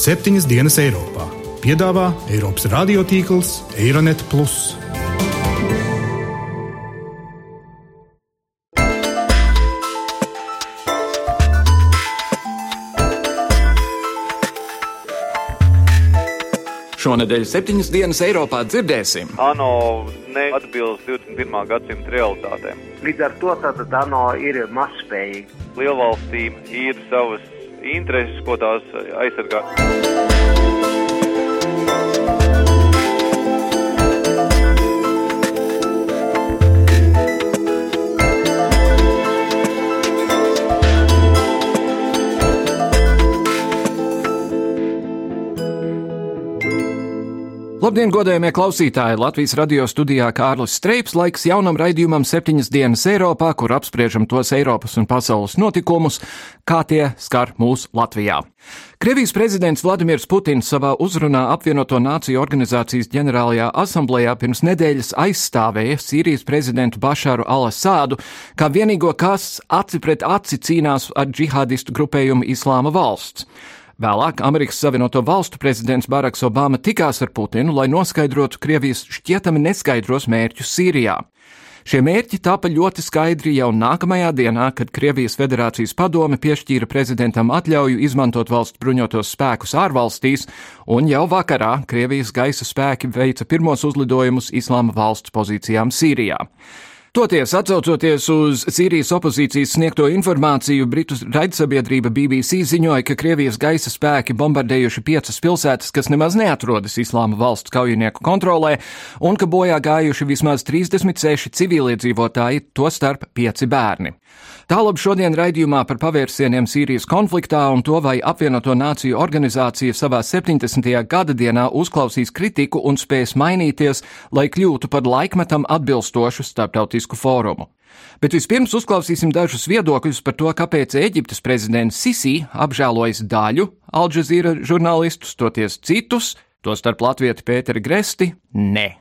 septiņas dienas Eiropā. Piedāvā Eiropas radiotīkls Eironet. Šonadēļ septiņas dienas Eiropā dzirdēsim. ANO neatbilst 21. gadsimta realitātēm. Līdz ar to tātad ANO ir mazspējīga. Lielvalstīm ir savas intereses, ko tās aizsargā. Labdien, godējumie klausītāji! Latvijas radio studijā Kārlis Streips laiks jaunam raidījumam septiņas dienas Eiropā, kur apspriežam tos Eiropas un pasaules notikumus, kā tie skar mūs Latvijā. Krievijas prezidents Vladimirs Putins savā uzrunā apvienoto nāciju organizācijas ģenerālajā asamblējā pirms nedēļas aizstāvēja Sīrijas prezidentu Bašāru al-Asādu, kā vienīgo, kas aci pret aci cīnās ar džihādistu grupējumu Islāma valsts. Vēlāk Amerikas Savienoto Valstu prezidents Baraks Obama tikās ar Putinu, lai noskaidrotu Krievijas šķietami neskaidros mērķus Sīrijā. Šie mērķi tapa ļoti skaidri jau nākamajā dienā, kad Krievijas Federācijas padome piešķīra prezidentam atļauju izmantot valsts bruņotos spēkus ārvalstīs, un jau vakarā Krievijas gaisa spēki veica pirmos uzlidojumus Islāma valsts pozīcijām Sīrijā. Toties, atcaucoties uz Sīrijas opozīcijas sniegto informāciju, Britu raidsabiedrība BBC ziņoja, ka Krievijas gaisa spēki bombardējuši piecas pilsētas, kas nemaz neatrodas Islāma valsts kaujinieku kontrolē, un ka bojā gājuši vismaz 36 civiliedzīvotāji, to starp pieci bērni. Tālāk šodien raidījumā par pavērsieniem Sīrijas konfliktā un to, vai apvienoto nāciju organizācija savā 70. gada dienā uzklausīs kritiku un spēs mainīties, lai kļūtu par laikmetam atbilstošu starptautisku fórumu. Bet vispirms uzklausīsim dažus viedokļus par to, kāpēc Eģiptes prezidents Sisi apžēlojas daļu Alžēzīra žurnālistus, toties citus, tostarp Latvietu Pēteri Gresti, ne.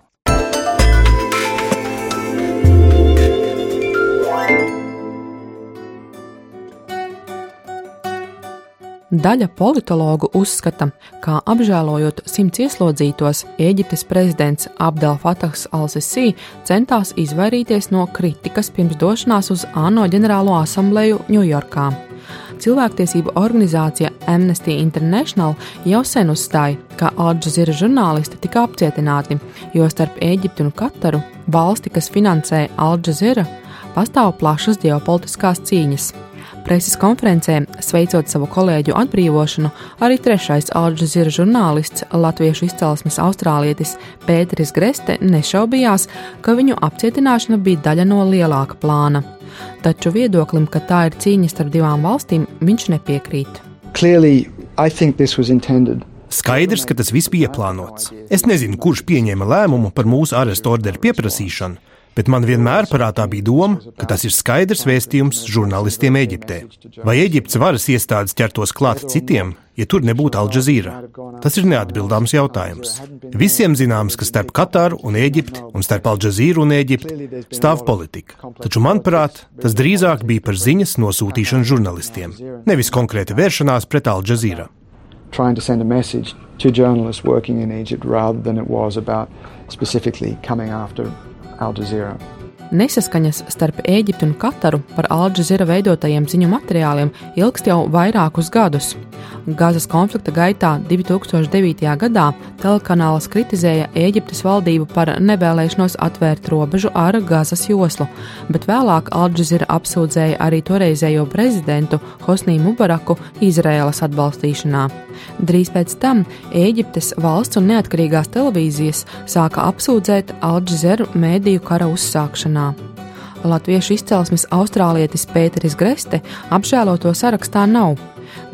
Daļa politologu uzskata, ka apžēlojot simts ieslodzītos, Eģiptes prezidents Abdel Fatahs al-Sisi centās izvairīties no kritikas pirms došanās uz ANO ģenerālo asambleju Ņujorkā. Cilvēktiesību organizācija Amnesty International jau sen uzstāja, ka Al-Jazeera žurnālisti tika apcietināti, jo starp Eģiptu un Kataru, valsti, kas finansē Al-Jazeera, pastāv plašas ģeopolitiskās cīņas. Preses konferencē, sveicot savu kolēģu atbrīvošanu, arī trešais Alžēra žurnālists, latviešu izcelsmes austrālietis Pēteris Greste nešaubījās, ka viņu apcietināšana bija daļa no lielāka plāna. Taču viedoklim, ka tā ir cīņa starp divām valstīm, viņš nepiekrīt. Clearly, I think this was intended Skaidrs, ka tas viss bija plānots. Es nezinu, kurš pieņēma lēmumu par mūsu arestu orderu pieprasīšanu, bet man vienmēr prātā bija doma, ka tas ir skaidrs vēstījums žurnālistiem Eģiptē. Vai Eģiptes varas iestādes ķertos klāt citiem, ja tur nebūtu Alžēzīra? Tas ir neatbildāms jautājums. Visiem zināms, ka starp Katāru un Eģipti un starp Alžēzīru un Eģipti stāv politika. Taču, manuprāt, tas drīzāk bija par ziņas nosūtīšanu žurnālistiem, nevis konkrēti vēršanās pret Alžēzīru. Trying to send a message to journalists working in Egypt rather than it was about specifically coming after Al Jazeera. Nesaskaņas starp Ēģiptu un Kataru par Alžēra veidotajiem ziņu materiāliem ilgst jau vairākus gadus. Gazas konflikta gaitā 2009. gadā telekanāls kritizēja Ēģiptes valdību par nevēlēšanos atvērt robežu ar Gazas joslu, bet vēlāk Alžēra apsūdzēja arī toreizējo prezidentu Hosnī Mubaraku Izraēlas atbalstīšanā. Drīz pēc tam Ēģiptes valsts un neatkarīgās televīzijas sāka apsūdzēt Alžēru mēdīju kara uzsākšanā. Latviešu izcelsmes austrālietis Pēteris Greste apžēloto sarakstā nav.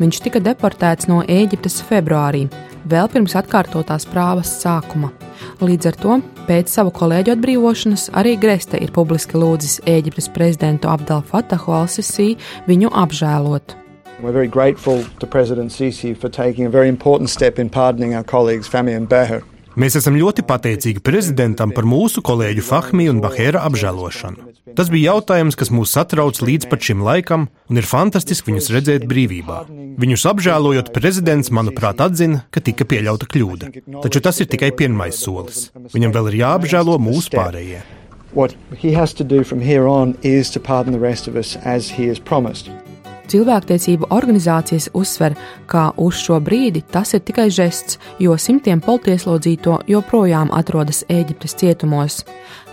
Viņš tika deportēts no Ēģiptes februārī, vēl pirms atkārtotās prāvas sākuma. Līdz ar to pēc savu kolēģu atbrīvošanas arī Greste ir publiski lūdzis Ēģiptes prezidentu Abdel Fatahu al-Sisi viņu apžēlot. We're very grateful to President Sisi for taking a very important step in pardoning our colleagues Fami and Beher. Mēs esam ļoti pateicīgi prezidentam par mūsu kolēģu Fahmī un Bahēra apžēlošanu. Tas bija jautājums, kas mūs satrauc līdz pat šim laikam, un ir fantastiski viņus redzēt brīvībā. Viņus apžēlojot, prezidents, manuprāt, atzina, ka tika pieļauta kļūda. Taču tas ir tikai pirmais solis. Viņam vēl ir jāapžēlo mūsu pārējie. What he has to do from here on is to pardon the rest of us as he has promised. Cilvēktiesību organizācijas uzsver, ka uz šo brīdi tas ir tikai žests, jo simtiem politieslodzīto joprojām atrodas Eģiptes cietumos.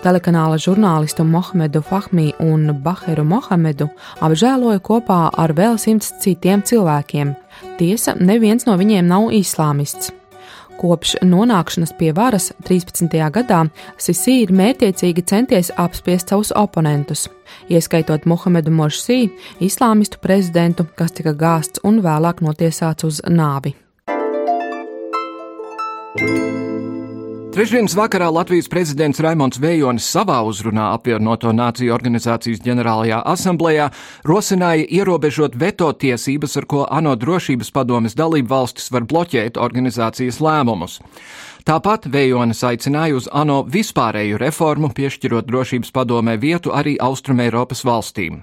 Telekanāla žurnālistu Mohamedu Fahmī un Baheru Mohamedu apžēloja kopā ar vēl simts citiem cilvēkiem. Tiesa, neviens no viņiem nav islāmists. Kopš nonākšanas pie varas 13. gadā Sisi ir mērķiecīgi centies apspiest savus oponentus, ieskaitot Muhamedu Morsī, islāmistu prezidentu, kas tika gāsts un vēlāk notiesāts uz nāvi. Trešdienas vakarā Latvijas prezidents Raimons Vējonis savā uzrunā apvienoto nāciju organizācijas ģenerālajā asamblējā rosināja ierobežot veto tiesības, ar ko ANO drošības padomes dalību valstis var bloķēt organizācijas lēmumus. Tāpat Vējonis aicināja uz ANO vispārēju reformu, piešķirot drošības padomē vietu arī Austrumēropas valstīm.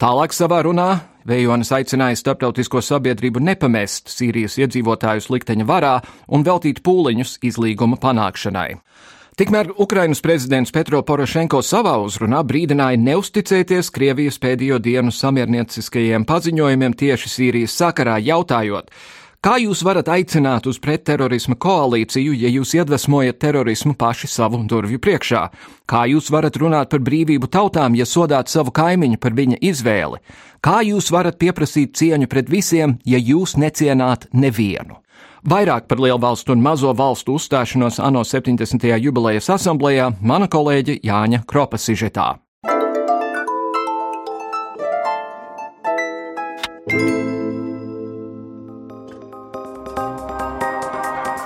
Tālāk savā runā Vējonis aicināja starptautisko sabiedrību nepamest Sīrijas iedzīvotājus likteņa varā un veltīt pūliņus izlīguma panākšanai. Tikmēr Ukrainas prezidents Petro Porošenko savā uzrunā brīdināja neusticēties Krievijas pēdējo dienu samiernieciskajiem paziņojumiem tieši Sīrijas sakarā, jautājot, Kā jūs varat aicināt uz pretterorisma koalīciju, ja jūs iedvesmojat terorismu paši savu durvju priekšā? Kā jūs varat runāt par brīvību tautām, ja sodāt savu kaimiņu par viņa izvēli? Kā jūs varat pieprasīt cieņu pret visiem, ja jūs necienāt nevienu? Vairāk par lielu valstu un mazo valstu uzstāšanos ANO 70. jubilejas asamblējā mana kolēģe Jāņa Kropa sižetā.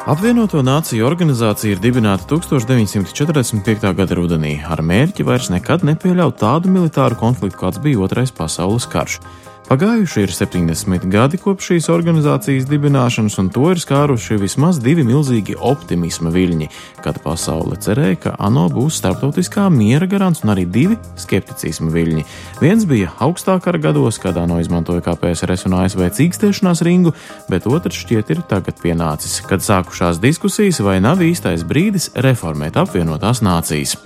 Apvienoto Nāciju organizācija ir dibināta 1945. gada rudenī ar mērķi vairs nekad nepieļaut tādu militāru konfliktu, kāds bija Otrais pasaules karš. Pagājuši ir 70 gadi kopš šīs organizācijas dibināšanas, un to ir skāruši vismaz divi milzīgi optimisma viļņi, kad pasaule cerēja, ka ANO būs starptautiskā miera garants, un arī divi skepticisma viļņi. Viens bija augstākā gados, kad ANO izmantoja kā PSRS un ASV cīkstēšanās ringu, bet otrs šķiet ir tagad pienācis, kad sākušās diskusijas, vai nav īstais brīdis reformēt apvienotās nācijas.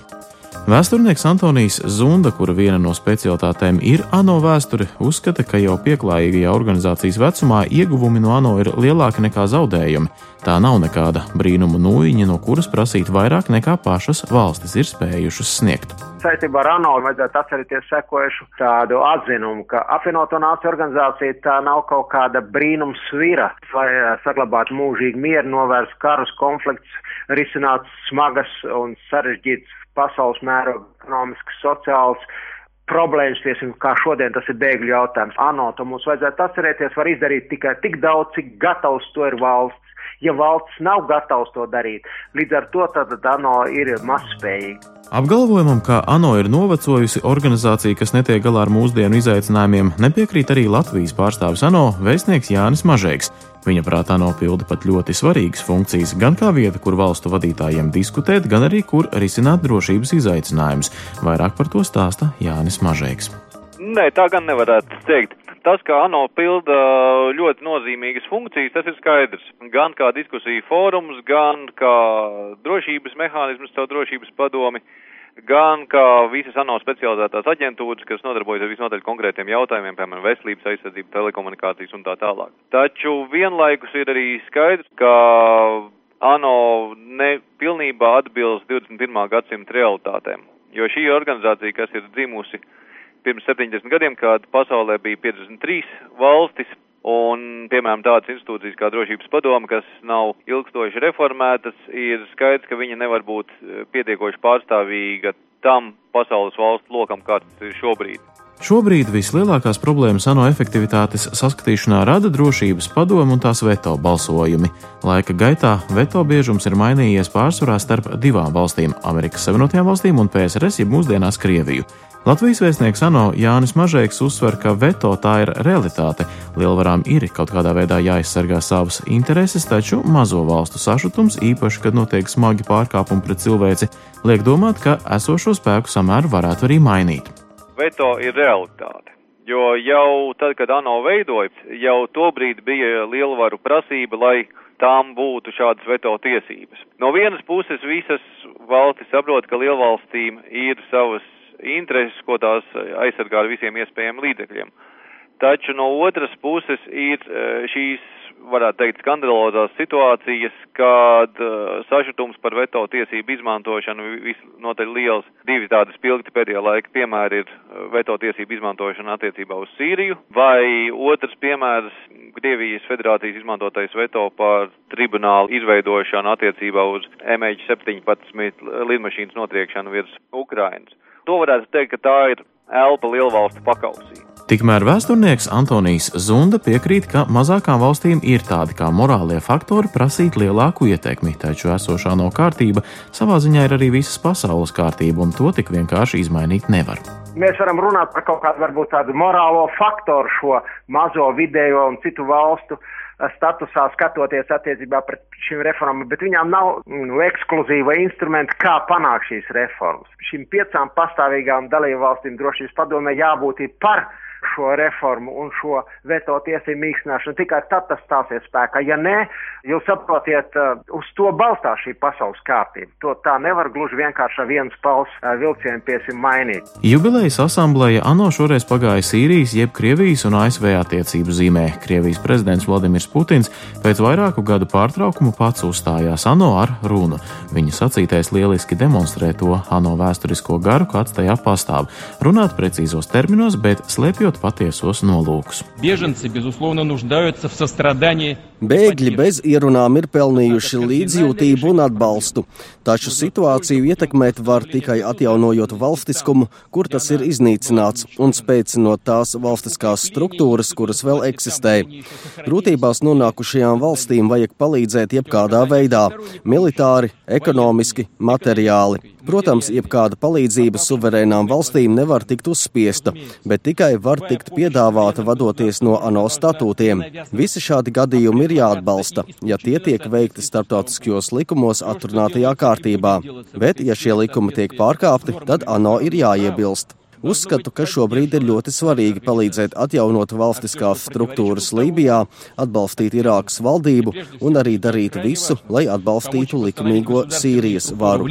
Vēsturnieks Antonijs Zunda, kura viena no specialitātēm ir ANO vēsture, uzskata, ka jau pieklājīgajā organizācijas vecumā ieguvumi no ANO ir lielāki nekā zaudējumi. Tā nav nekāda brīnuma nūjiņa, no kuras prasīt vairāk nekā pašas valstis ir spējušas sniegt. Saistībā ar ANO vajadzētu atcerēties sekojušu tādu atzinumu, ka apvienoto nāciju organizācija tā nav kaut kāda brīnums svira, lai saglabātu mūžīgu mieru, novērst karus, konflikts, risināt smagas un sarežģītas pasaules mēroga ekonomisks, sociāls problēmas, tiesim, kā šodien tas ir bēgļu jautājums. ANO to mums vajadzētu atcerēties, var izdarīt tikai tik daudz, cik gatavs to ir valsts. Ja valsts nav gatavs to darīt, līdz ar to tad ANO ir mazspējīga. Apgalvojumam, ka ANO ir novecojusi organizācija, kas netiek galā ar mūsdienu izaicinājumiem, nepiekrīt arī Latvijas pārstāvis ANO vēstnieks Jānis Mažēks. Viņa prātā nopilda pat ļoti svarīgas funkcijas, gan kā vieta, kur valstu vadītājiem diskutēt, gan arī kur risināt drošības izaicinājumus. Vairāk par to stāsta Jānis Mažēks. Nē, tā gan nevarētu teikt. Tas, ka ANO pilda ļoti nozīmīgas funkcijas, tas ir skaidrs. Gan kā diskusija fórums, gan kā drošības mehānisms, caur drošības padomi. Gan kā visas ANO specializētās aģentūras, kas nodarbojas ar visnotaļ konkrētiem jautājumiem, piemēram, veselības aizsardzību, telekomunikācijas un tā tālāk. Taču vienlaikus ir arī skaidrs, ka ANO ne pilnībā atbilst 21. gadsimta realitātēm, jo šī organizācija, kas ir dzimusi pirms 70 gadiem, kad pasaulē bija 53 valstis, Un, piemēram, tādas institūcijas kā drošības padoma, kas nav ilgstoši reformētas, ir skaidrs, ka viņa nevar būt pietiekoši pārstāvīga tam pasaules valstu lokam, kāds ir šobrīd. Šobrīd vislielākās problēmas ANO efektivitātes saskatīšanā rada drošības padomu un tās veto balsojumi. Laika gaitā veto biežums ir mainījies pārsvarā starp divām valstīm - Amerikas Savienotajām valstīm un PSRS, jeb mūsdienās Krieviju. Latvijas vēstnieks ANO Jānis Mažēks uzsver, ka veto tā ir realitāte. Lielvarām ir kaut kādā veidā jāaizsargā savas intereses, taču mazo valstu sašutums, īpaši, kad notiek smagi pārkāpumi pret cilvēci, liek domāt, ka esošo spēku samēru varētu arī mainīt veto ir realitāte. Jo jau tad, kad ANO veidoja, jau tobrīd bija lielvaru prasība, lai tām būtu šādas veto tiesības. No vienas puses visas valstis saprot, ka lielvalstīm ir savas intereses, ko tās aizsargā ar visiem iespējamiem līdzekļiem. Taču no otras puses ir eh, šīs varētu teikt, skandalozās situācijas, kad uh, sašutums par veto tiesību izmantošanu visnotaļ liels. Divi tādi spilgti pēdējā laika piemēri ir uh, veto tiesību izmantošana attiecībā uz Sīriju, vai otrs piemērs Krievijas federācijas izmantotais veto par tribunālu izveidošanu attiecībā uz MH17 lidmašīnas notriekšanu virs Ukrainas. To varētu teikt, ka tā ir elpa lielvalstu pakausī. Tikmēr vēsturnieks Antonijs Zunda piekrīt, ka mazākām valstīm ir tādi kā morālie faktori prasīt lielāku ietekmi, taču esošā no kārtība savā ziņā ir arī visas pasaules kārtība, un to tik vienkārši izmainīt nevar. Mēs varam runāt par kaut kādu varbūt tādu morālo faktoru šo mazo, vidējo un citu valstu eh, statusā skatoties attiecībā pret šīm reformām, bet viņām nav nu, ekskluzīva instrumenta, kā panākt šīs reformas. Šīm piecām pastāvīgām dalību valstīm drošības padomē jābūt par šo reformu un šo veto tiesību mīkstināšanu. Tikai tad tas stāsies spēkā. Ja nē, jūs saprotiet, uh, uz to balstās šī pasaules kārtība. To tā nevar gluži vienkārši ar viens pauls uh, vilcienu piesim mainīt. Jubilejas asamblēja ANO šoreiz pagāja Sīrijas, jeb Krievijas un ASV attiecību zīmē. Krievijas prezidents Vladimirs Putins pēc vairāku gadu pārtraukumu pats uzstājās ANO ar runu. Viņa sacītais lieliski demonstrē to ANO vēsturisko garu, kāds tajā pastāv. Runāt precīzos terminos, bet slēpjot izmantojot patiesos nolūkus. Bēgļi bez ierunām ir pelnījuši līdzjūtību un atbalstu, taču situāciju ietekmēt var tikai atjaunojot valstiskumu, kur tas ir iznīcināts, un spēcinot tās valstiskās struktūras, kuras vēl eksistē. Grūtībās nonākušajām valstīm vajag palīdzēt jebkādā veidā - militāri, ekonomiski, materiāli. Protams, jebkāda palīdzība suverēnām valstīm nevar tikt uzspiesta, bet tikai var tikt piedāvāta vadoties no ANO statūtiem. Visi šādi gadījumi ir jāatbalsta, ja tie tiek veikti starptautiskajos likumos atrunātajā kārtībā, bet, ja šie likumi tiek pārkāpti, tad ANO ir jāiebilst. Uzskatu, ka šobrīd ir ļoti svarīgi palīdzēt atjaunot valstiskās struktūras Lībijā, atbalstīt Irākas valdību un arī darīt visu, lai atbalstītu likumīgo Sīrijas varu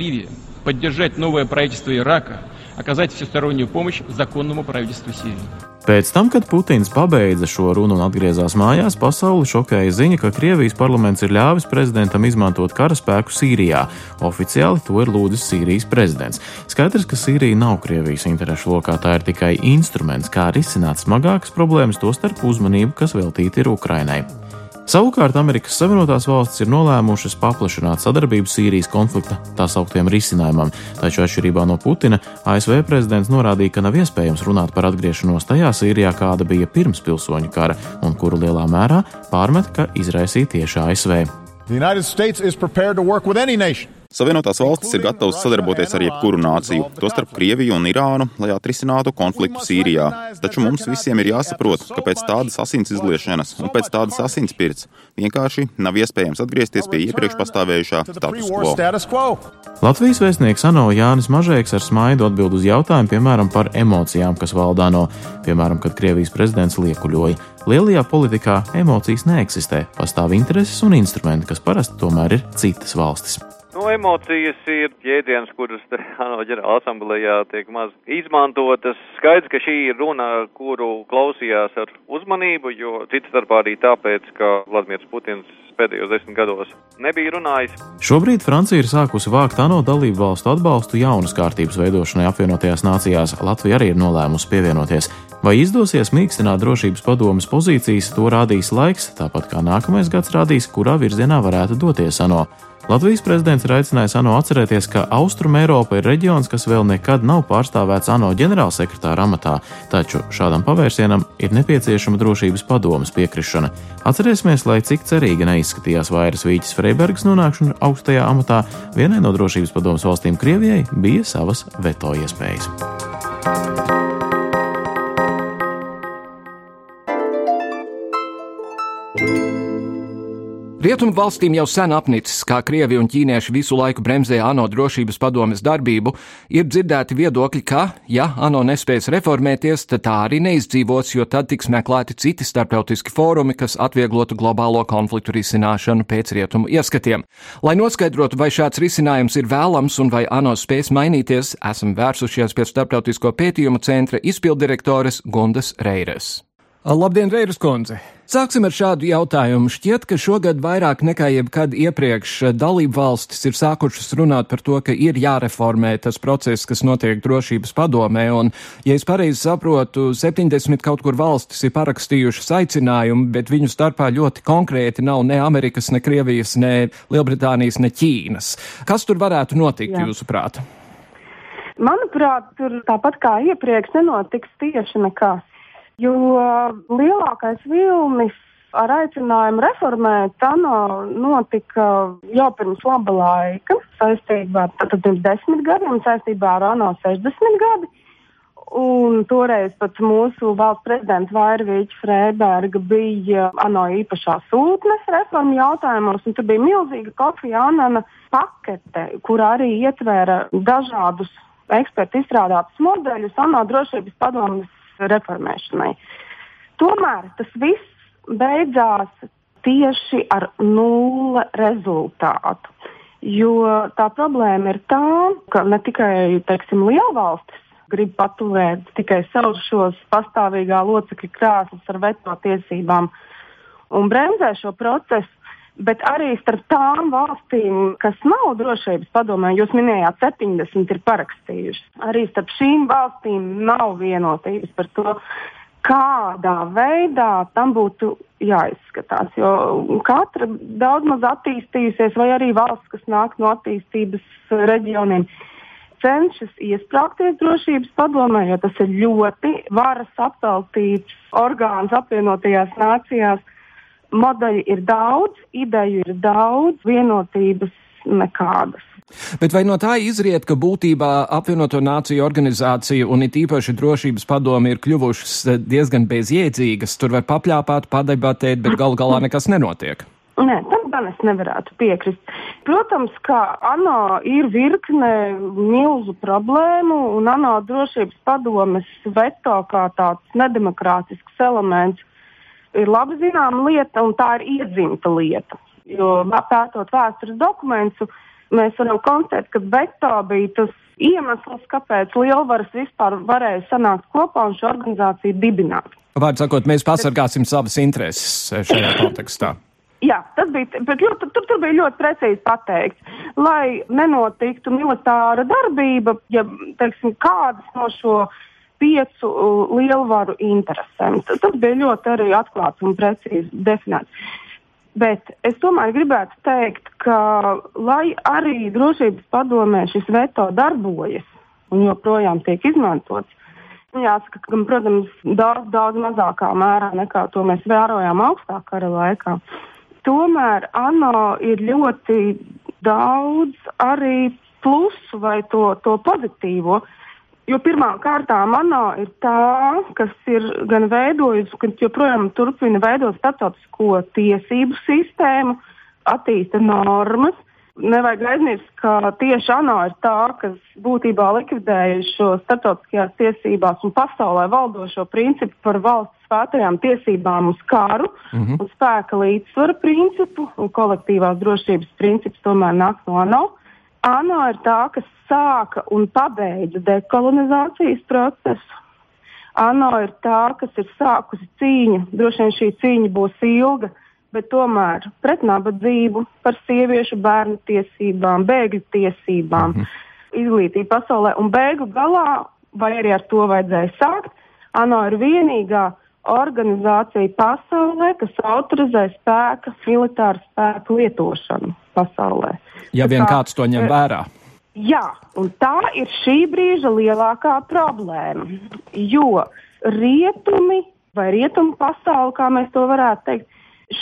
поддержать новое правительство Ирака, оказать всестороннюю помощь законному правительству Сирии. Pēc tam, kad Putins pabeidza šo runu un atgriezās mājās, pasauli šokēja ziņa, ka Krievijas parlaments ir ļāvis prezidentam izmantot karaspēku Sīrijā. Oficiāli to ir lūdzis Sīrijas prezidents. Skaidrs, ka Sīrija nav Krievijas interešu lokā, tā ir tikai instruments, kā risināt smagākas problēmas, tostarp uzmanību, kas veltīta ir Ukrainai. Savukārt Amerikas Savienotās valstis ir nolēmušas paplašināt sadarbību Sīrijas konflikta tā sauktiem risinājumam, taču atšķirībā no Putina ASV prezidents norādīja, ka nav iespējams runāt par atgriešanos tajā Sīrijā, kāda bija pirms pilsoņu kara, un kuru lielā mērā pārmet, ka izraisīja tieši ASV. The United States is prepared to work with any nation. Savienotās valstis ir gatavas sadarboties ar jebkuru nāciju, tostarp Krieviju un Irānu, lai atrisinātu konfliktu Sīrijā. Taču mums visiem ir jāsaprot, ka pēc tādas asins izliešanas un pēc tādas asinspirts vienkārši nav iespējams atgriezties pie iepriekš pastāvējušā status quo. Latvijas vēstnieks ANO Jānis Mažēks ar smaidu atbild uz jautājumu, piemēram, par emocijām, kas valdā no, piemēram, kad Krievijas prezidents liekuļoja. Lielajā politikā emocijas neeksistē, pastāv intereses un instrumenti, kas parasti tomēr ir citas valstis. Nu, emocijas ir jēdziens, kuras ANO ģenerāla asamblējā tiek maz izmantotas. Skaidrs, ka šī ir runa, kuru klausījās ar uzmanību, jo cits starpā arī tāpēc, ka Vladimirs Putins pēdējos desmit gados nebija runājis. Šobrīd Francija ir sākusi vākt ANO dalību valstu atbalstu jaunas kārtības veidošanai apvienotajās nācijās. Latvija arī ir nolēmusi pievienoties. Vai izdosies mīkstināt drošības padomas pozīcijas, to rādīs laiks, tāpat kā nākamais gads rādīs, kurā virzienā varētu doties ANO. Latvijas prezidents ir aicinājis ANO atcerēties, ka Austrum Eiropa ir reģions, kas vēl nekad nav pārstāvēts ANO ģenerālsekretāra amatā, taču šādam pavērsienam ir nepieciešama drošības padomas piekrišana. Atcerēsimies, lai cik cerīgi neizskatījās vairs Vīķis Freibergs nonākšana augstajā amatā, vienai no drošības padomas valstīm Krievijai bija savas veto iespējas. Rietumu valstīm jau sen apnicis, kā Krievi un ķīnieši visu laiku bremzē ANO drošības padomes darbību, ir dzirdēti viedokļi, ka, ja ANO nespēs reformēties, tad tā arī neizdzīvos, jo tad tiks meklēti citi starptautiski fórumi, kas atvieglotu globālo konfliktu risināšanu pēc rietumu ieskatiem. Lai noskaidrotu, vai šāds risinājums ir vēlams un vai ANO spēs mainīties, esam vērsušies pie Starptautisko pētījumu centra izpildirektores Gundas Reires. Labdien, Reiras kundze! Sāksim ar šādu jautājumu. Šķiet, ka šogad vairāk nekā jebkad iepriekš dalību valstis ir sākušas runāt par to, ka ir jāreformē tas process, kas notiek drošības padomē, un, ja es pareizi saprotu, 70 kaut kur valstis ir parakstījušas aicinājumu, bet viņu starpā ļoti konkrēti nav ne Amerikas, ne Krievijas, ne Lielbritānijas, ne Ķīnas. Kas tur varētu notikt, Jā. jūsuprāt? Manuprāt, tur tāpat kā iepriekš nenotiks tieši nekas jo lielākais vilnis ar aicinājumu reformēt ANO notika jau pirms laba laika, saistībā ar pirms desmit gadiem, saistībā ar ANO 60 gadi. Un toreiz pat mūsu valsts prezidents Vairvīķa Freiberga bija ANO īpašā sūtne reformu jautājumos, un tur bija milzīga Kofija Anana pakete, kur arī ietvēra dažādus ekspertu izstrādātus modeļus ANO drošības padomas reformēšanai. Tomēr tas viss beidzās tieši ar nulle rezultātu. Jo tā problēma ir tā, ka ne tikai teiksim, lielvalstis grib paturēt tikai savus šos pastāvīgā locekļu krēslus ar veto tiesībām un bremzē šo procesu, bet arī starp tām valstīm, kas nav drošības padomē, jūs minējāt, 70 ir parakstījušas. Arī starp šīm valstīm nav vienotības par to, kādā veidā tam būtu jāizskatās. Jo katra daudz maz attīstījusies, vai arī valsts, kas nāk no attīstības reģioniem, cenšas iesprāgties drošības padomē, jo tas ir ļoti varas apveltīts orgāns apvienotajās nācijās modeļi ir daudz, ideju ir daudz, vienotības nekādas. Bet vai no tā izriet, ka būtībā apvienoto nāciju organizācija un it īpaši drošības padomi ir kļuvušas diezgan bezjēdzīgas? Tur var papļāpāt, padebatēt, bet gal galā nekas nenotiek. Nē, tam gan es nevarētu piekrist. Protams, ka ANO ir virkne milzu problēmu, un ANO drošības padomes veto kā tāds nedemokrātisks elements ir labi zināma lieta, un tā ir iedzimta lieta. Jo pētot vēstures dokumentus, mēs varam konstatēt, ka veto bija tas iemesls, kāpēc lielvaras vispār varēja sanākt kopā un šo organizāciju dibināt. Vārds sakot, mēs pasargāsim savas intereses šajā kontekstā. Jā, tas bija, bet ļoti, tur, tur bija ļoti precīzi pateikts, lai nenotiktu militāra darbība, ja teiksim, kādas no šo piecu lielvaru interesēm. Tas bija ļoti arī atklāts un precīzi definēts. Bet es tomēr gribētu teikt, ka lai arī drošības padomē šis veto darbojas un joprojām tiek izmantots, jāsaka, ka, protams, daudz, daudz mazākā mērā nekā to mēs vērojām augstākā kara laikā. Tomēr ANO ir ļoti daudz arī plusu vai to, to pozitīvo. Uh, Jo pirmā kārtā manā ir tā, kas ir gan veidojusi, gan joprojām turpina veidot starptautisko tiesību sistēmu, attīsta normas. Nevajag aizmirst, ka tieši ANO ir tā, kas būtībā likvidēja šo starptautiskajās tiesībās un pasaulē valdošo principu par valsts svētajām tiesībām uz karu mm -hmm. un spēka līdzsvara principu un kolektīvās drošības princips tomēr nāk no ANO. ANO ir tā, kas sāka un pabeidza dekolonizācijas procesu. ANO ir tā, kas ir sākusi cīņu. Droši vien šī cīņa būs ilga, bet tomēr pret nabadzību, par sieviešu bērnu tiesībām, bēgļu tiesībām, -hmm. izglītību pasaulē. Un beigu galā, vai arī ar to vajadzēja sākt, ANO ir vienīgā organizācija pasaulē, kas autorizē spēka, militāru spēku lietošanu pasaulē. Ja vien tā, kāds to ņem vērā. Jā, un tā ir šī brīža lielākā problēma. Jo rietumi vai rietumu pasauli, kā mēs to varētu teikt,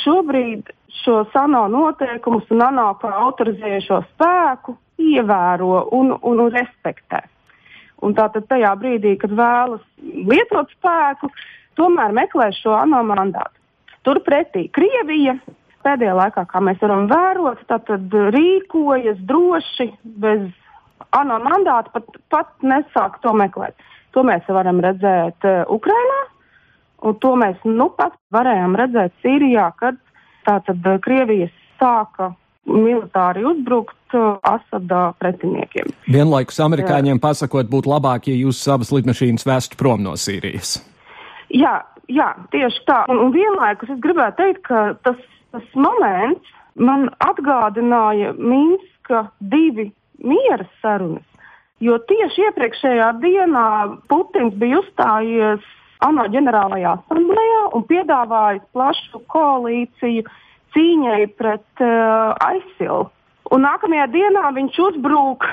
šobrīd šo ANO noteikumus un ANO kā autorizējušo spēku ievēro un, un, un respektē. Un tātad tajā brīdī, kad vēlas lietot spēku, tomēr meklē šo ANO mandātu. Turpretī Krievija pēdējā laikā, kā mēs varam vērot, tātad rīkojas droši, bez ANO mandāta, pat, pat nesāk to meklēt. To mēs varam redzēt uh, Ukrainā, un to mēs nu pat varējām redzēt Sīrijā, kad tātad uh, Krievijas sāka militāri uzbrukt uh, Asada pretiniekiem. Vienlaikus amerikāņiem Jā. pasakot, būtu labāk, ja jūs savas lidmašīnas vestu prom no Sīrijas. Jā, jā tieši tā. Un, un vienlaikus es gribētu teikt, ka tas, tas moments man atgādināja Minska divi miera sarunas. Jo tieši iepriekšējā dienā Putins bija uzstājies ANO ģenerālajā asamblējā un piedāvājis plašu koalīciju cīņai pret uh, ISIL. Un nākamajā dienā viņš uzbrūk,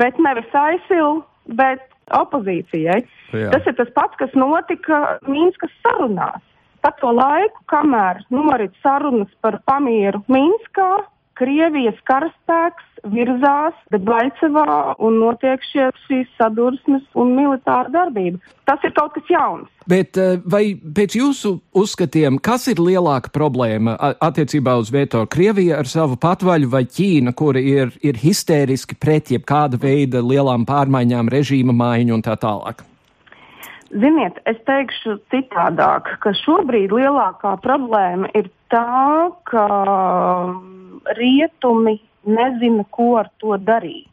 bet nevis ISIL, bet opozīcijai. Jā. Tas ir tas pats, kas notika Mīnskas sarunās. Pa to laiku, kamēr norit sarunas par pamieru Mīnskā, Krievijas karaspēks virzās Debaļcevā un notiek šie, šīs sadursmes un militāra darbība. Tas ir kaut kas jauns. Bet eh, vai pēc jūsu uzskatiem, kas ir lielāka problēma attiecībā uz veto? Krievija ar savu patvaļu vai Ķīna, kura ir, ir histēriski pret jebkāda veida lielām pārmaiņām, režīma maiņu un tā tālāk? Ziniet, es teikšu citādāk, ka šobrīd lielākā problēma ir tā, ka rietumi nezina, ko ar to darīt.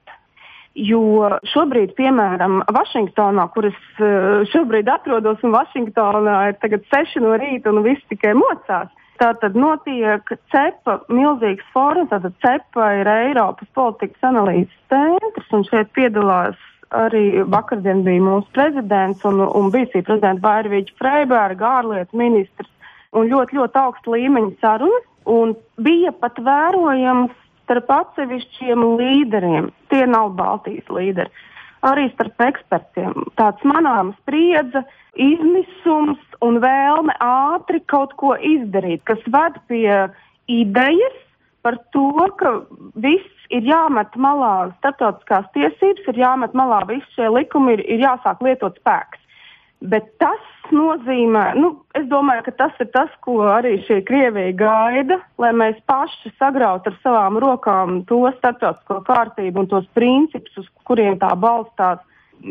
Jo šobrīd, piemēram, Vašingtonā, kur es eh, šobrīd atrodos, un Vašingtonā ir tagad seši no rīta un viss tikai mocās, tātad notiek CEPA milzīgs fórums. Tātad CEPA ir Eiropas politikas analīzes centrs, un šeit piedalās arī vakardien bija mūsu prezidents un, un bijusī prezidenta Vairvīģa Freiberga, ārlietu ministrs, un ļoti, ļoti augsta līmeņa sarunas. Un bija pat vērojams starp atsevišķiem līderiem, tie nav Baltijas līderi, arī starp ekspertiem tāds manāms spriedze, izmisums un vēlme ātri kaut ko izdarīt, kas ved pie idejas par to, ka viss ir jāmet malā, starptautiskās tiesības ir jāmet malā, visi šie likumi ir, ir jāsāk lietot spēks. Bet tas nozīmē, nu, es domāju, ka tas ir tas, ko arī šī Krievija gaida, lai mēs paši sagrautu ar savām rokām to starptautisko kārtību un tos principus, uz kuriem tā balstās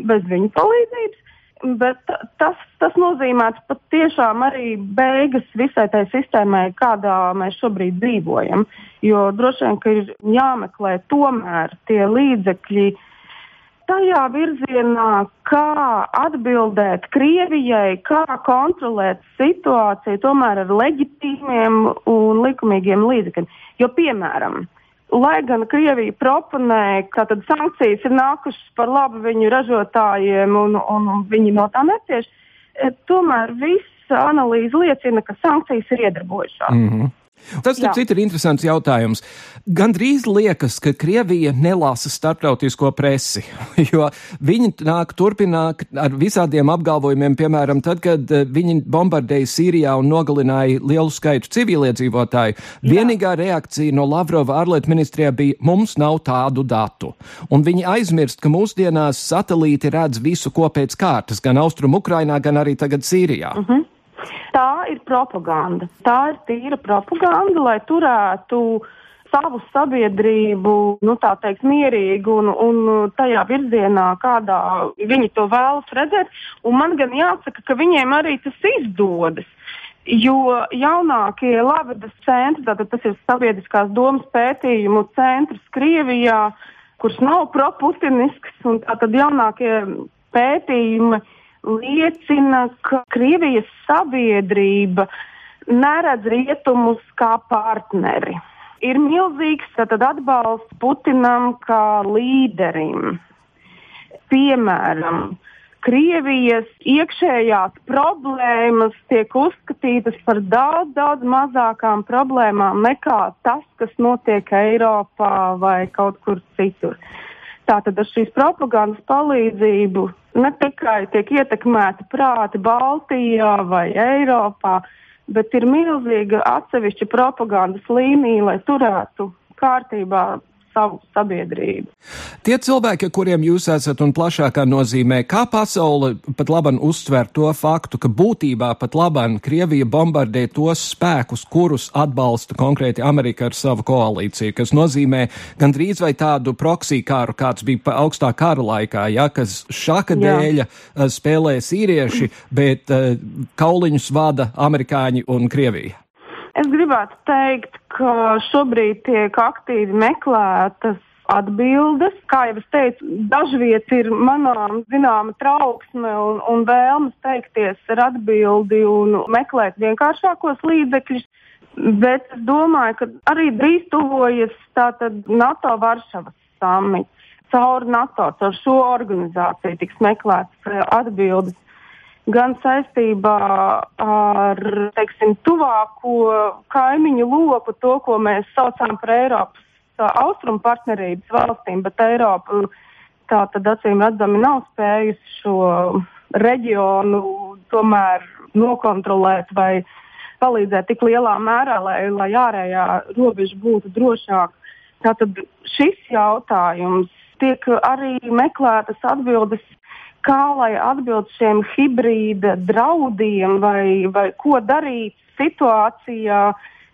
bez viņu palīdzības. Bet tas, tas nozīmē patiešām arī beigas visai tai sistēmai, kādā mēs šobrīd dzīvojam. Jo droši vien, ka ir jāmeklē tomēr tie līdzekļi, tajā virzienā, kā atbildēt Krievijai, kā kontrolēt situāciju tomēr ar leģitīmiem un likumīgiem līdzekļiem. Jo, piemēram, lai gan Krievija proponē, ka sankcijas ir nākušas par labu viņu ražotājiem un, un, un viņi no tā necieš, eh, tomēr viss analīze liecina, ka sankcijas ir iedarbojušās. Mm -hmm. Tas, starp citu, ir interesants jautājums. Gan drīz liekas, ka Krievija nelasa starptautisko presi, jo viņi nāk turpināt ar visādiem apgalvojumiem, piemēram, tad, kad eh, viņi bombardēja Sīrijā un nogalināja lielu skaitu civiliedzīvotāju. Vienīgā reakcija no Lavrova ārlietu ministrijā bija: mums nav tādu datu. Un viņi aizmirst, ka mūsdienās satelīti redz visu ko pēc kārtas, gan Austrum Ukrainā, gan arī tagad Sīrijā. Uh mhm. -huh. Tā ir propaganda. Tā ir tīra propaganda, lai turētu savu sabiedrību, nu, tā teikt, mierīgu un, un tajā virzienā, kādā viņi to vēlas redzēt. Un man gan jāsaka, ka viņiem arī tas izdodas. Jo jaunākie Latvijas centri, tātad tas ir sabiedriskās domas pētījumu centrs Krievijā, kurš nav proputinisks, un tātad jaunākie pētījumi liecina, ka Krievijas sabiedrība neredz rietumus kā partneri. Ir milzīgs tad, atbalsts Putinam kā līderim. Piemēram, Krievijas iekšējās problēmas tiek uzskatītas par daudz, daudz mazākām problēmām nekā tas, kas notiek Eiropā vai kaut kur citur. Tātad ar šīs propagandas palīdzību ne tikai tiek ietekmēti prāti Baltijā vai Eiropā, bet ir milzīga atsevišķa propagandas līnija, lai turētu kārtībā savu sabiedrību. Tie cilvēki, kuriem jūs esat un plašākā nozīmē, kā pasaule pat labam uztver to faktu, ka būtībā pat labam Krievija bombardē tos spēkus, kurus atbalsta konkrēti Amerika ar savu koalīciju, kas nozīmē gandrīz vai tādu proksī kāru, kāds bija augstā kara laikā, ja, kas šaka Jā. dēļa uh, spēlē sīrieši, bet uh, kauliņus vada amerikāņi un Krievija. Es gribētu teikt, ka šobrīd tiek aktīvi meklētas atbildes. Kā jau es teicu, dažviet ir manām zināma trauksme un, un vēlme steigties ar atbildi un meklēt vienkāršākos līdzekļus. Bet es domāju, ka arī drīz tuvojas NATO Varšavas samits. Caur NATO, caur šo organizāciju tiks meklētas atbildes gan saistībā ar teiksim, tuvāko kaimiņu loku, to, ko mēs saucam par Eiropas austrumu partnerības valstīm, bet Eiropa tā tad acīm redzami nav spējusi šo reģionu tomēr nokontrolēt vai palīdzēt tik lielā mērā, lai, lai ārējā robeža būtu drošāka. Tātad šis jautājums tiek arī meklētas atbildes kā lai atbild šiem hibrīda draudiem vai, vai ko darīt situācijā,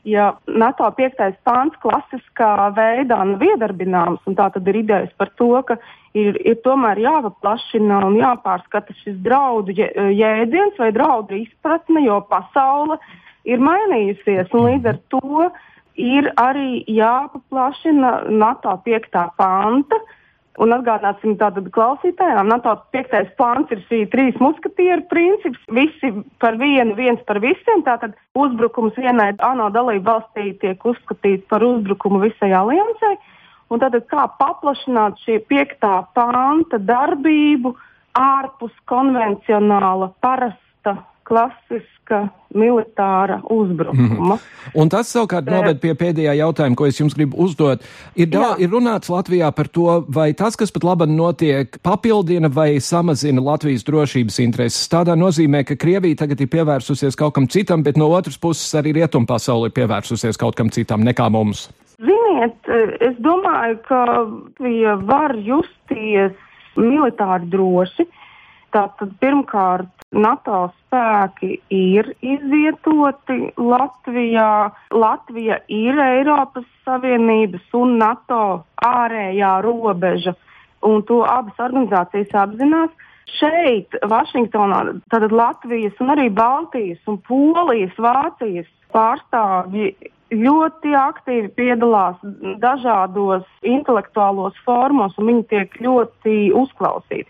ja NATO 5. pāns klasiskā veidā nav iedarbināms. Tā tad ir idejas par to, ka ir, ir tomēr jāpaplašina un jāpārskata šis draudu jēdziens vai draudu izpratne, jo pasaule ir mainījusies. Līdz ar to ir arī jāpaplašina NATO 5. panta Un atgādināsim tātad klausītājām, NATO piektais plāns ir šī trīs muskatieru princips, visi par vienu, viens par visiem. Tātad uzbrukums vienai ANO dalību valstī tiek uzskatīts par uzbrukumu visai aliansai. Un tātad kā paplašināt šī piektā panta darbību ārpus konvencionāla parasta klasiska militāra uzbrukuma. Mm. Un tas savukārt noved pie pēdējā jautājuma, ko es jums gribu uzdot. Ir, da, ir runāts Latvijā par to, vai tas, kas pat labi notiek, papildina vai samazina Latvijas drošības intereses. Tādā nozīmē, ka Krievija tagad ir pievērsusies kaut kam citam, bet no otras puses arī rietumpasauli ir pievērsusies kaut kam citam nekā mums. Ziniet, es domāju, ka Latvija var justies militāri droši. Tātad pirmkārt NATO spēki ir izvietoti Latvijā. Latvija ir Eiropas Savienības un NATO ārējā robeža, un to abas organizācijas apzinās. Šeit, Vašingtonā, tad Latvijas un arī Baltijas un Polijas, Vācijas pārstāvji ļoti aktīvi piedalās dažādos intelektuālos formos, un viņi tiek ļoti uzklausīti.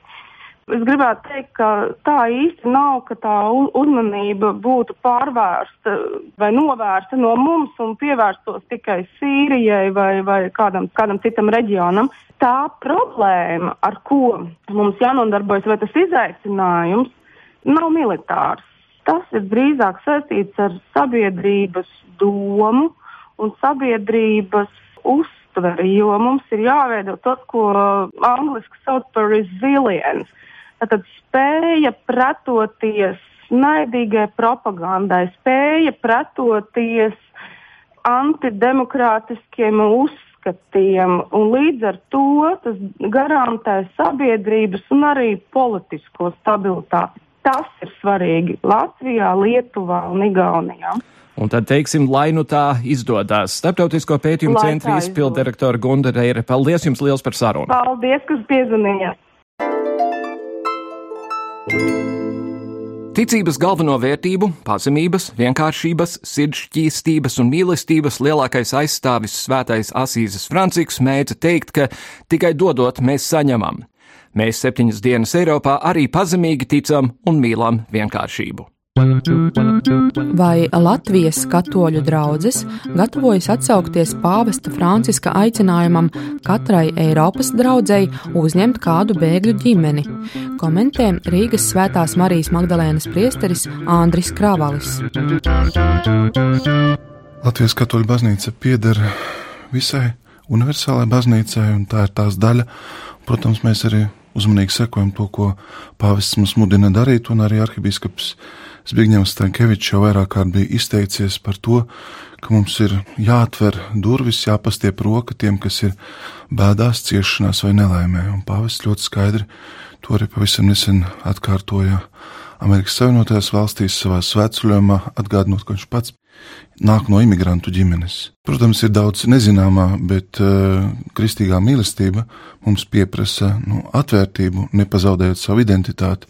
Es gribētu teikt, ka tā īsti nav, ka tā uzmanība būtu pārvērsta vai novērsta no mums un pievērstos tikai Sīrijai vai, vai kādam, kādam citam reģionam. Tā problēma, ar ko mums jānodarbojas, vai tas izaicinājums, nav militārs. Tas ir drīzāk saistīts ar sabiedrības domu un sabiedrības uztveri, jo mums ir jāveido tas, ko angliski sauc par resilience Tātad spēja pretoties naidīgai propagandai, spēja pretoties antidemokrātiskiem uzskatiem, un līdz ar to tas garantē sabiedrības un arī politisko stabilitāti. Tas ir svarīgi Latvijā, Lietuvā un Igaunijā. Un tad teiksim, lai nu tā izdodas. Starptautisko pētījumu centra izpildirektora Gunda Reire. Paldies jums liels par sarunu. Paldies, kas piezvanījāt. Ticības galveno vērtību, pazemības, vienkāršības, sirdšķīstības un mīlestības lielākais aizstāvis svētais Asīzes Franciks mēdza teikt, ka tikai dodot mēs saņemam. Mēs septiņas dienas Eiropā arī pazemīgi ticam un mīlam vienkāršību. Vai Latvijas katoļu draugs gatavojas atsaukties pāvesta Franciska aicinājumam katrai Eiropas draudzēji uzņemt kādu bēgļu ģimeni? Komentē Rīgas Svētās Marijas Magdalēnas priesteris Andris Kravalis. Latvijas katoļu baznīca pieder visai universālai baznīcai, un tā ir tās daļa. Protams, mēs arī uzmanīgi sekojam to, ko pāvests mums mudina darīt, un arī arhibīskaps Zbigņevs Stankevičs jau vairāk kārt bija izteicies par to, ka mums ir jāatver durvis, jāpastiep roka tiem, kas ir bēdās, ciešanās vai nelaimē, un pāvests ļoti skaidri to arī pavisam nesen atkārtoja. Amerikas Savienotajās valstīs savā svētceļojumā, atgādinot, ka viņš pats nāk no imigrantu ģimenes. Protams, ir daudz nezināmā, bet uh, kristīgā mīlestība mums pieprasa nu, atvērtību, nepazaudējot savu identitāti,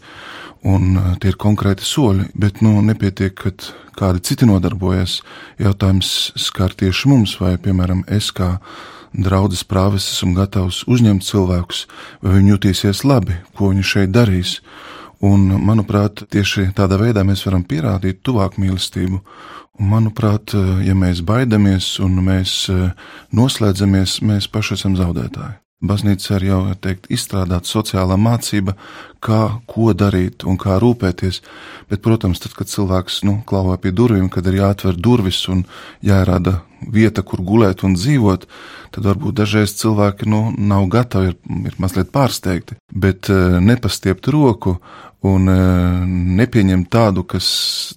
un uh, tie ir konkrēti soļi, bet nu, nepietiek, ka kādi citi nodarbojas. Jautājums skar tieši mums, vai, piemēram, es kā draudzes prāvis esmu gatavs uzņemt cilvēkus, vai viņi jutīsies labi, ko viņi šeit darīs. Un, manuprāt, tieši tādā veidā mēs varam pierādīt tuvāk mīlestību. Un, manuprāt, ja mēs baidamies un mēs eh, noslēdzamies, mēs paši esam zaudētāji. Baznīca ir jau teikt, izstrādāta sociālā mācība, kā, ko darīt un kā rūpēties. Bet, protams, tad, kad cilvēks nu, klauva pie durvīm, kad ir jāatver durvis un jārada vieta, kur gulēt un dzīvot, tad varbūt dažreiz cilvēki nu, nav gatavi, ir, ir mazliet pārsteigti. Bet eh, nepastiept roku un e, nepieņemt tādu, kas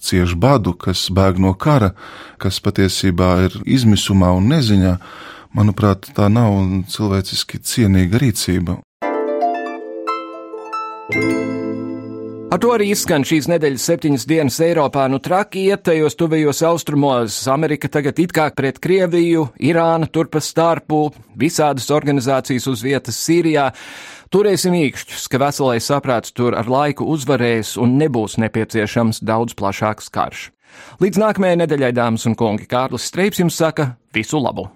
cieš badu, kas bēg no kara, kas patiesībā ir izmisumā un neziņā, manuprāt, tā nav cilvēciski cienīga rīcība. Ar to arī izskan šīs nedēļas septiņas dienas Eiropā. Nu, traki iet tajos tuvējos austrumos. Amerika tagad it kā pret Krieviju, Irāna turpa starpu, visādas organizācijas uz vietas Sīrijā. Turēsim īkšķus, ka veselais saprāts tur ar laiku uzvarēs un nebūs nepieciešams daudz plašāks karš. Līdz nākamajai nedēļai, dāmas un kungi, Kārlis Streips jums saka visu labu!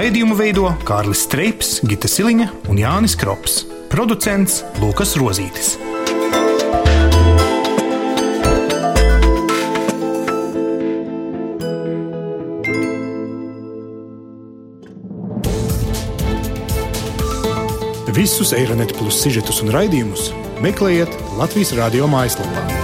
Raidījumu veido Kārlis Streips, Gita Siliņa un Jānis Krops. Producents Lukas Rozītis. Visus Eironet plus sižetus un raidījumus meklējiet Latvijas radio mājaslapā.